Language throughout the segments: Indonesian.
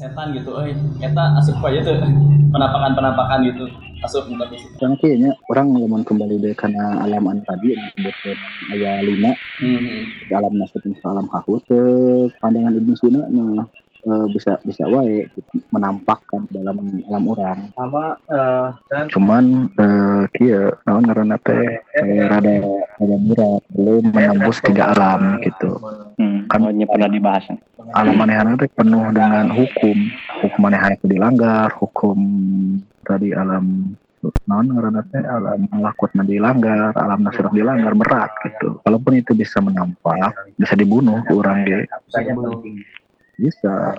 setan gitu. Eh eta asup aja tuh. Penampakan penampakan gitu. Asup tapi Yang kayaknya orang ngomong kembali deh karena alam anu tadi yang disebutkan ayat lima. Hmm. alam nasib alam kahut ke pandangan ibnu Sina nah eh, bisa bisa wae gitu, menampakkan dalam alam orang. Sama eh, dan cuman eh kia naon ngaranna teh? Eh, rada rada berat belum menembus tiga alam gitu. Hmm, kan pernah dibahas. alam manehana teh penuh dengan hukum. Hukum manehana itu dilanggar hukum tadi alam ngaranna teh alam lakutna dilanggar alam nasirah dilanggar berat gitu. Walaupun itu bisa menampak bisa dibunuh orang ge. Bisa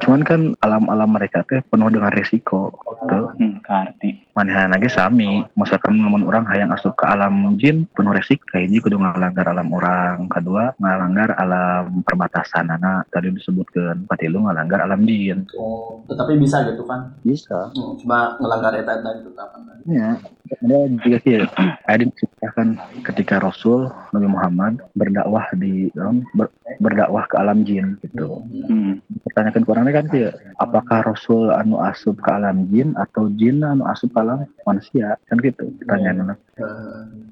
cuman kan alam-alam mereka teh penuh dengan risiko gitu. Hmm, karti. manehana ge sami. Misalkan ngomong orang hayang asup ke alam jin penuh resiko hiji kudu ngalanggar alam orang. Kedua ngalanggar alam perbatasan anak tadi disebutkan patilu ngalanggar alam jin. Oh tetapi bisa gitu kan bisa. Hmm, cuma ngelanggar eta eta gitu kapan ya ada juga sih ada diceritakan ketika Rasul Nabi Muhammad berdakwah di dalam ber- berdakwah ke alam jin gitu. Hmm. Pertanyakan ke orangnya kan sih apakah Rasul anu asup ke alam jin atau jin anu asup ke alam manusia? Kan gitu pertanyaannya.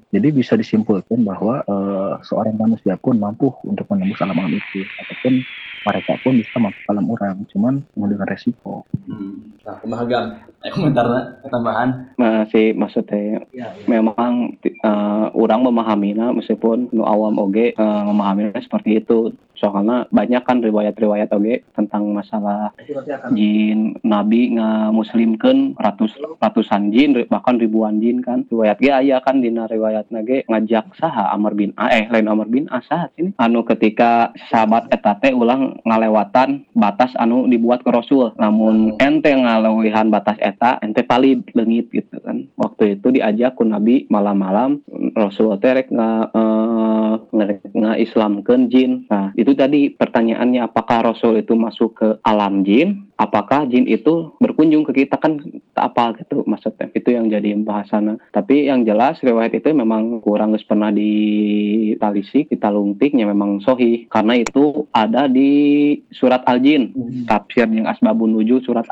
Jadi bisa disimpulkan bahwa eh, seorang manusia pun mampu untuk menembus alam-alam itu, ataupun mereka pun bisa masuk ke alam orang, cuman dengan resiko. hmm. nah kebahagiaan eh komentarnya tambahan Masih maksudnya memang eh, orang memahaminya meskipun nu awam oge eh, memahaminya seperti itu. Soalnya banyak kan riwayat-riwayat oge tentang masalah jin nabi ngamuslimkeun ratus ratusan jin bahkan ribuan jin kan riwayat ge aya kan dina riwayat ge ngajak saha Amr bin A eh lain Amr bin As saha ini anu ketika sahabat eta teh ulang ngalewatan batas anu dibuat ke Rasul. Namun ente ngalewihan batas eta ente pali leungit gitu kan. Waktu itu diajak ku nabi malam-malam Rasul teh rek nga, eh, nge- ngaislamkeun jin. Nah itu tadi pertanyaannya apakah Rasul itu masuk ke alam jin? Apakah jin itu berkunjung ke kita? Kan apa gitu. Maksudnya itu yang jadi pembahasan tapi yang jelas riwayat itu memang kurang geus pernah ditalisik ditalungtiknya memang sohi karena itu ada di surat al-jin. Tafsir yang asbabun nujul surat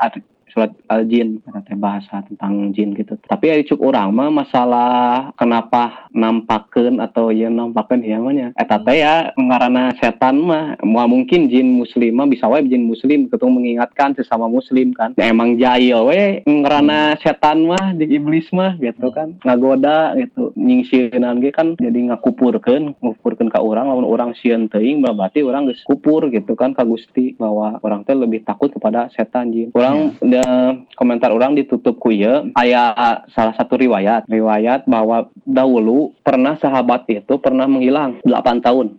surat al-jin karena teh bahasa tentang jin gitu. Tapi ya cuk orang mah masalah kenapa nampakeun atau yang nampakeun ya namanya eta teh ya ngaranna setan mah mau mungkin jin muslim mah bisa wae jin muslim ketemu mengingatkan sesama muslim kan. Ya, emang jahil we ngarana setan mah di iblis mah gitu kan. Ngagoda gitu nyingsieunan ge kan jadi ngakupurkeun ngupurkeun ka urang lamun urang sieun teuing berarti urang geus kupur gitu kan ka Gusti bahwa orang teh lebih takut kepada setan jin. Urang da- komentar orang ditutup ku ieu aya salah satu riwayat. Riwayat bahwa dahulu pernah sahabat itu pernah menghilang 8 tahun.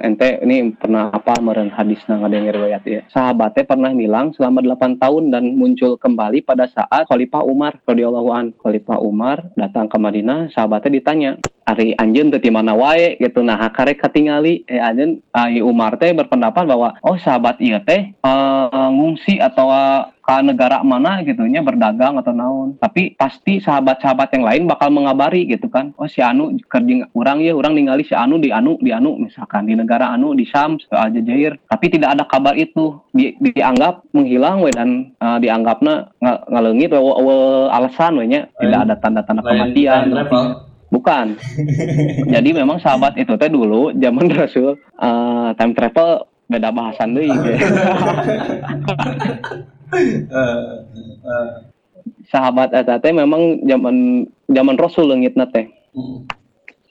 Ente ini pernah apa meren hadis nang ada riwayat ya. Sahabatnya pernah hilang selama 8 tahun dan muncul kembali pada saat Khalifah Umar radhiyallahu an. Khalifah Umar datang ke Madinah sahabatnya ditanya Ari anjeun teu di mana wae? Gitu. Nah karek katingali eh anjeun ai Umar teh berpendapat bahwa oh sahabat ieu teh eh, ngungsi atau ke negara mana gitu nya berdagang atau naon. Tapi pasti sahabat-sahabat yang lain bakal mengabari gitu kan. Oh si Anu kerja orang ya orang ningali si Anu di Anu di Anu misalkan di negara Anu di Syam ke Aljazair tapi tidak ada kabar itu. Di, dianggap menghilang we dan uh, dianggapnya nga, ngalengit we, we, we alasan we nya. Tidak ada tanda-tanda kematian. bukan. Jadi memang sahabat itu teh dulu zaman Rasul uh, time travel beda bahasan deh Sahabat eta teh memang zaman zaman Rasul leungitna teh hmm.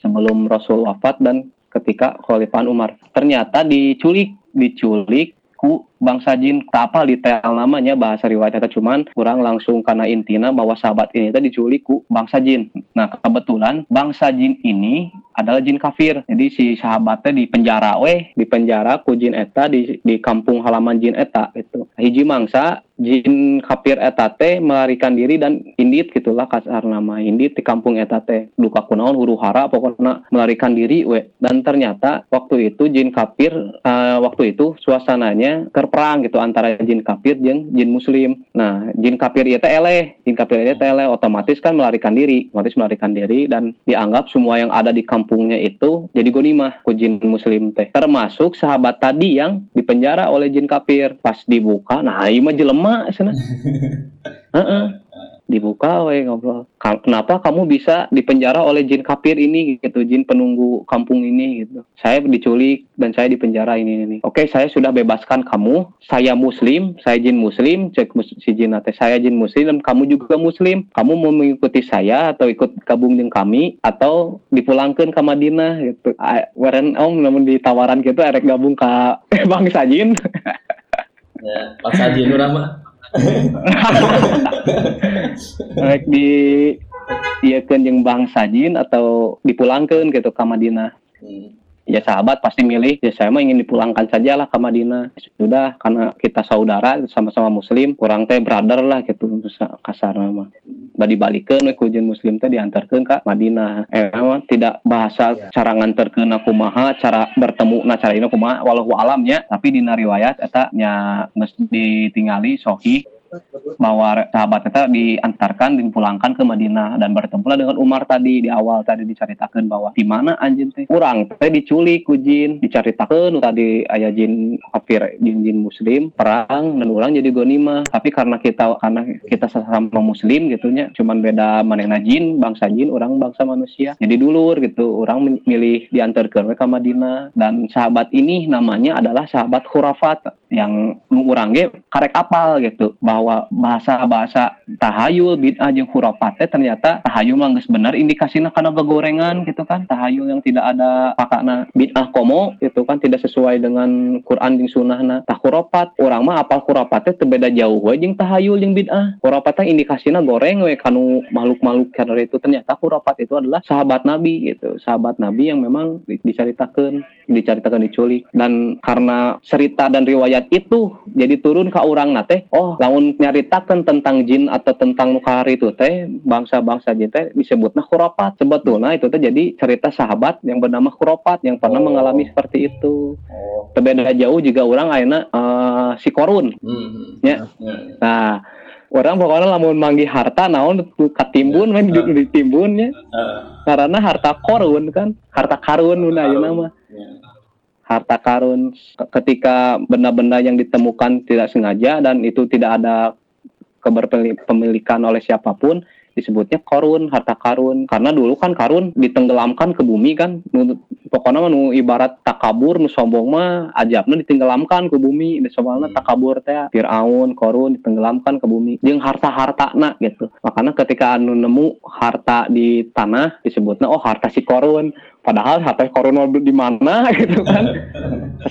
sebelum Rasul wafat dan ketika Khalifah Umar. Ternyata diculik diculik ku bangsa jin. Apa detail namanya bahasa riwayat eta cuman kurang langsung karena intina bahwa sahabat ini tadi diculik ku bangsa jin. Nah kebetulan bangsa jin ini adalah jin kafir. Jadi si sahabatnya di penjara weh di penjara ku jin eta di di kampung halaman jin eta gitu hiji mangsa jin kafir etate melarikan diri dan indit gitulah kasar nama indit di kampung etate. Luka kunaon huru hara pokoknya melarikan diri we. Dan ternyata waktu itu jin kafir uh, waktu itu suasananya terperang gitu antara jin kafir dan jin muslim. Nah jin kafir itu eleh jin kafir itu eleh otomatis kan melarikan diri otomatis melarikan diri dan dianggap semua yang ada di kampungnya itu jadi gonimah ku jin muslim teh. Termasuk sahabat tadi yang dipenjara oleh jin kafir pas dibuka nah ini mah jelema sana. Heeh. dibuka we ngobrol. Kenapa kamu bisa dipenjara oleh jin kafir ini gitu? Jin penunggu kampung ini gitu. Saya diculik dan saya dipenjara ini ini oke saya sudah bebaskan kamu. Saya muslim saya jin muslim. Cek mus- si jin nate saya jin muslim dan kamu juga muslim. Kamu mau mengikuti saya atau ikut gabung dengan kami atau dipulangkan ke Madinah gitu. Om namun ditawaran gitu erek gabung ke bangsa jin Ya, pas aja nu nama. Rek di iya yang bangsa jin atau dipulangkan gitu ke Madinah. Hmm. Ya sahabat pasti milih, ya saya mah ingin dipulangkan saja lah ke Madinah. Sudah, karena kita saudara, sama-sama muslim, kurang teh brother lah gitu, kasar nama. Badi balikan, we jin muslim teh diantarkan ke Madinah. Eh, emang tidak bahasa cara nganterkeun kumaha, cara bertemu nah cara ini kumaha, walau alamnya, tapi di riwayat eta nya geus ditingali sohi bahwa sahabat kita diantarkan dipulangkan ke Madinah dan bertemulah dengan Umar tadi di awal tadi diceritakan bahwa di mana anjing teh? Kurang teh diculik ku jin diceritakan tadi ayah jin kafir jin jin muslim perang dan orang jadi gonimah tapi karena kita karena kita sama muslim gitunya cuman beda manehna jin bangsa jin orang bangsa manusia. Jadi dulur gitu orang milih diantarkan ke Madinah. Dan sahabat ini namanya adalah sahabat khurafat yang ge karek apal gitu bahwa bahasa-bahasa tahayul bid'ah jeung khurafat ternyata tahayul mah geus bener indikasina kana gorengan gitu kan. Tahayul yang tidak ada pakana bid'ah komo gitu kan tidak sesuai dengan Quran jeung sunnahna. Tah khurafat urang mah apal khurafat teh teu beda jauh we jeung tahayul jeung bid'ah. Khurafat teh indikasina goreng we kanu makhluk-makhluk karena itu. Ternyata khurafat itu adalah sahabat nabi gitu. Sahabat nabi yang memang di- diceritakan diceritakan diculik. Dan karena cerita dan riwayat itu jadi turun ke orang nate oh lamun nyaritakan tentang jin atau tentang nukar itu teh bangsa-bangsa jin teh disebutnya khurafat sebetulnya itu teh jadi cerita sahabat yang bernama khurafat yang pernah Oh. mengalami seperti itu Oh. berbeda jauh juga orang akhirnya eh, si korun Hmm. Ya. Ya. nah orang pokoknya lamun manggih harta naon katimbun main Ya. di ditimbunnya Eh, karena harta korun kan harta karun Karun. nama ya. Harta karun ketika benda-benda yang ditemukan tidak sengaja dan itu tidak ada keberpemilikan oleh siapa pun disebutnya korun harta karun. Karena dulu kan karun ditenggelamkan ke bumi kan. Pokoknya mah nu ibarat takabur nu sombong mah ajabna ditenggelamkan ke bumi. Soalnya takabur teh Firaun korun ditenggelamkan ke bumi. Jeung harta-harta na gitu. Makanya ketika anu nemu harta di tanah disebutnya oh harta si korun padahal korun mah di mana gitu kan.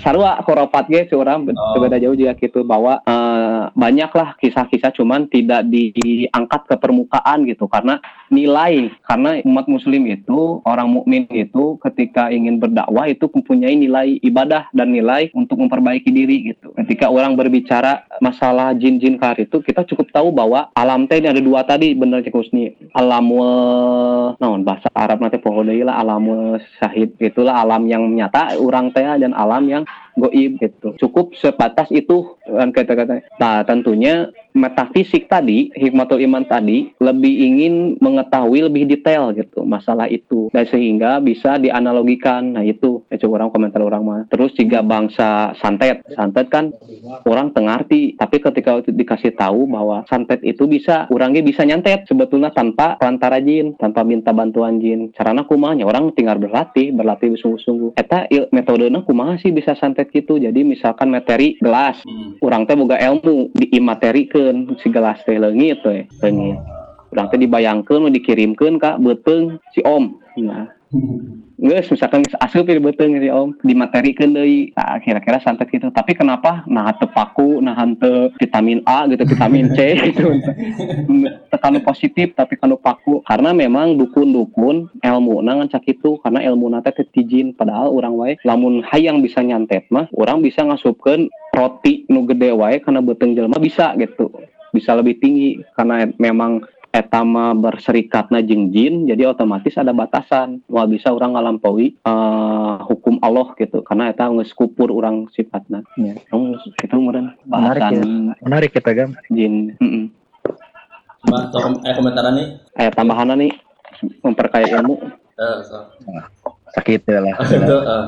Sarua khurafat ge seorang Oh. beda jauh juga gitu. Bahwa eh, banyaklah kisah-kisah cuman tidak di- diangkat ke permukaan gitu. Karena nilai karena umat muslim itu orang mukmin itu ketika ingin berdakwah itu mempunyai nilai ibadah dan nilai untuk memperbaiki diri gitu. Ketika orang berbicara masalah jin-jin kar itu kita cukup tahu bahwa alam teh ini ada dua tadi bener Cik Husni. Alamul naon bahasa Arab nanti pokoknya lah alamul syahid itulah alam yang nyata orang teh dan alam yang goib gitu. Cukup sebatas itu kata-kata. Nah tentunya metafisik tadi hikmatul iman tadi lebih ingin mengetahui lebih detail gitu masalah itu. Dan sehingga bisa dianalogikan. Nah itu. Ya coba orang komentar orang mah. Terus jika bangsa santet. Santet kan orang tengarti. Tapi ketika dikasih tahu bahwa santet itu bisa orangnya bisa nyantet sebetulnya tanpa perantara jin tanpa minta bantuan jin. Carana kumanya orang tinggal berlatih berlatih sungguh-sungguh. Eta metodenya kumaha sih bisa santet gitu? Jadi misalkan materi gelas. orang teh boga ilmu diimaterikan segala teh leungit teh leungit urang teh dibayangkeun dikirimkeun ka beteng si om. Nah. Nggak, misalkan asup ya beteng ya om. Dimaterikeun deui. Nah, kira-kira santet gitu. Tapi kenapa? Nah henteu paku nah henteu vitamin A gitu vitamin C gitu. Tekan positif tapi kanu paku. Karena memang dukun-dukun ilmu nangan cak itu. Karena ilmu nate titijin padahal orang wae lamun hayang bisa nyantet mah orang bisa ngasupkeun roti nu gede wae karena beteng jelema bisa gitu. Bisa lebih tinggi karena memang etama berserikatna jeung jin jadi otomatis ada batasan wah bisa orang ngalampaui uh, hukum Allah gitu karena eta geus kupur orang sifatna Ya. Terus itu kemudian Menarik ya. Menarik kita gam. jin mm Cuma tolong eh komentaran nih. eh tambahan nih memperkaya ilmu Eh, so. Sakit ya lah. Itu eh,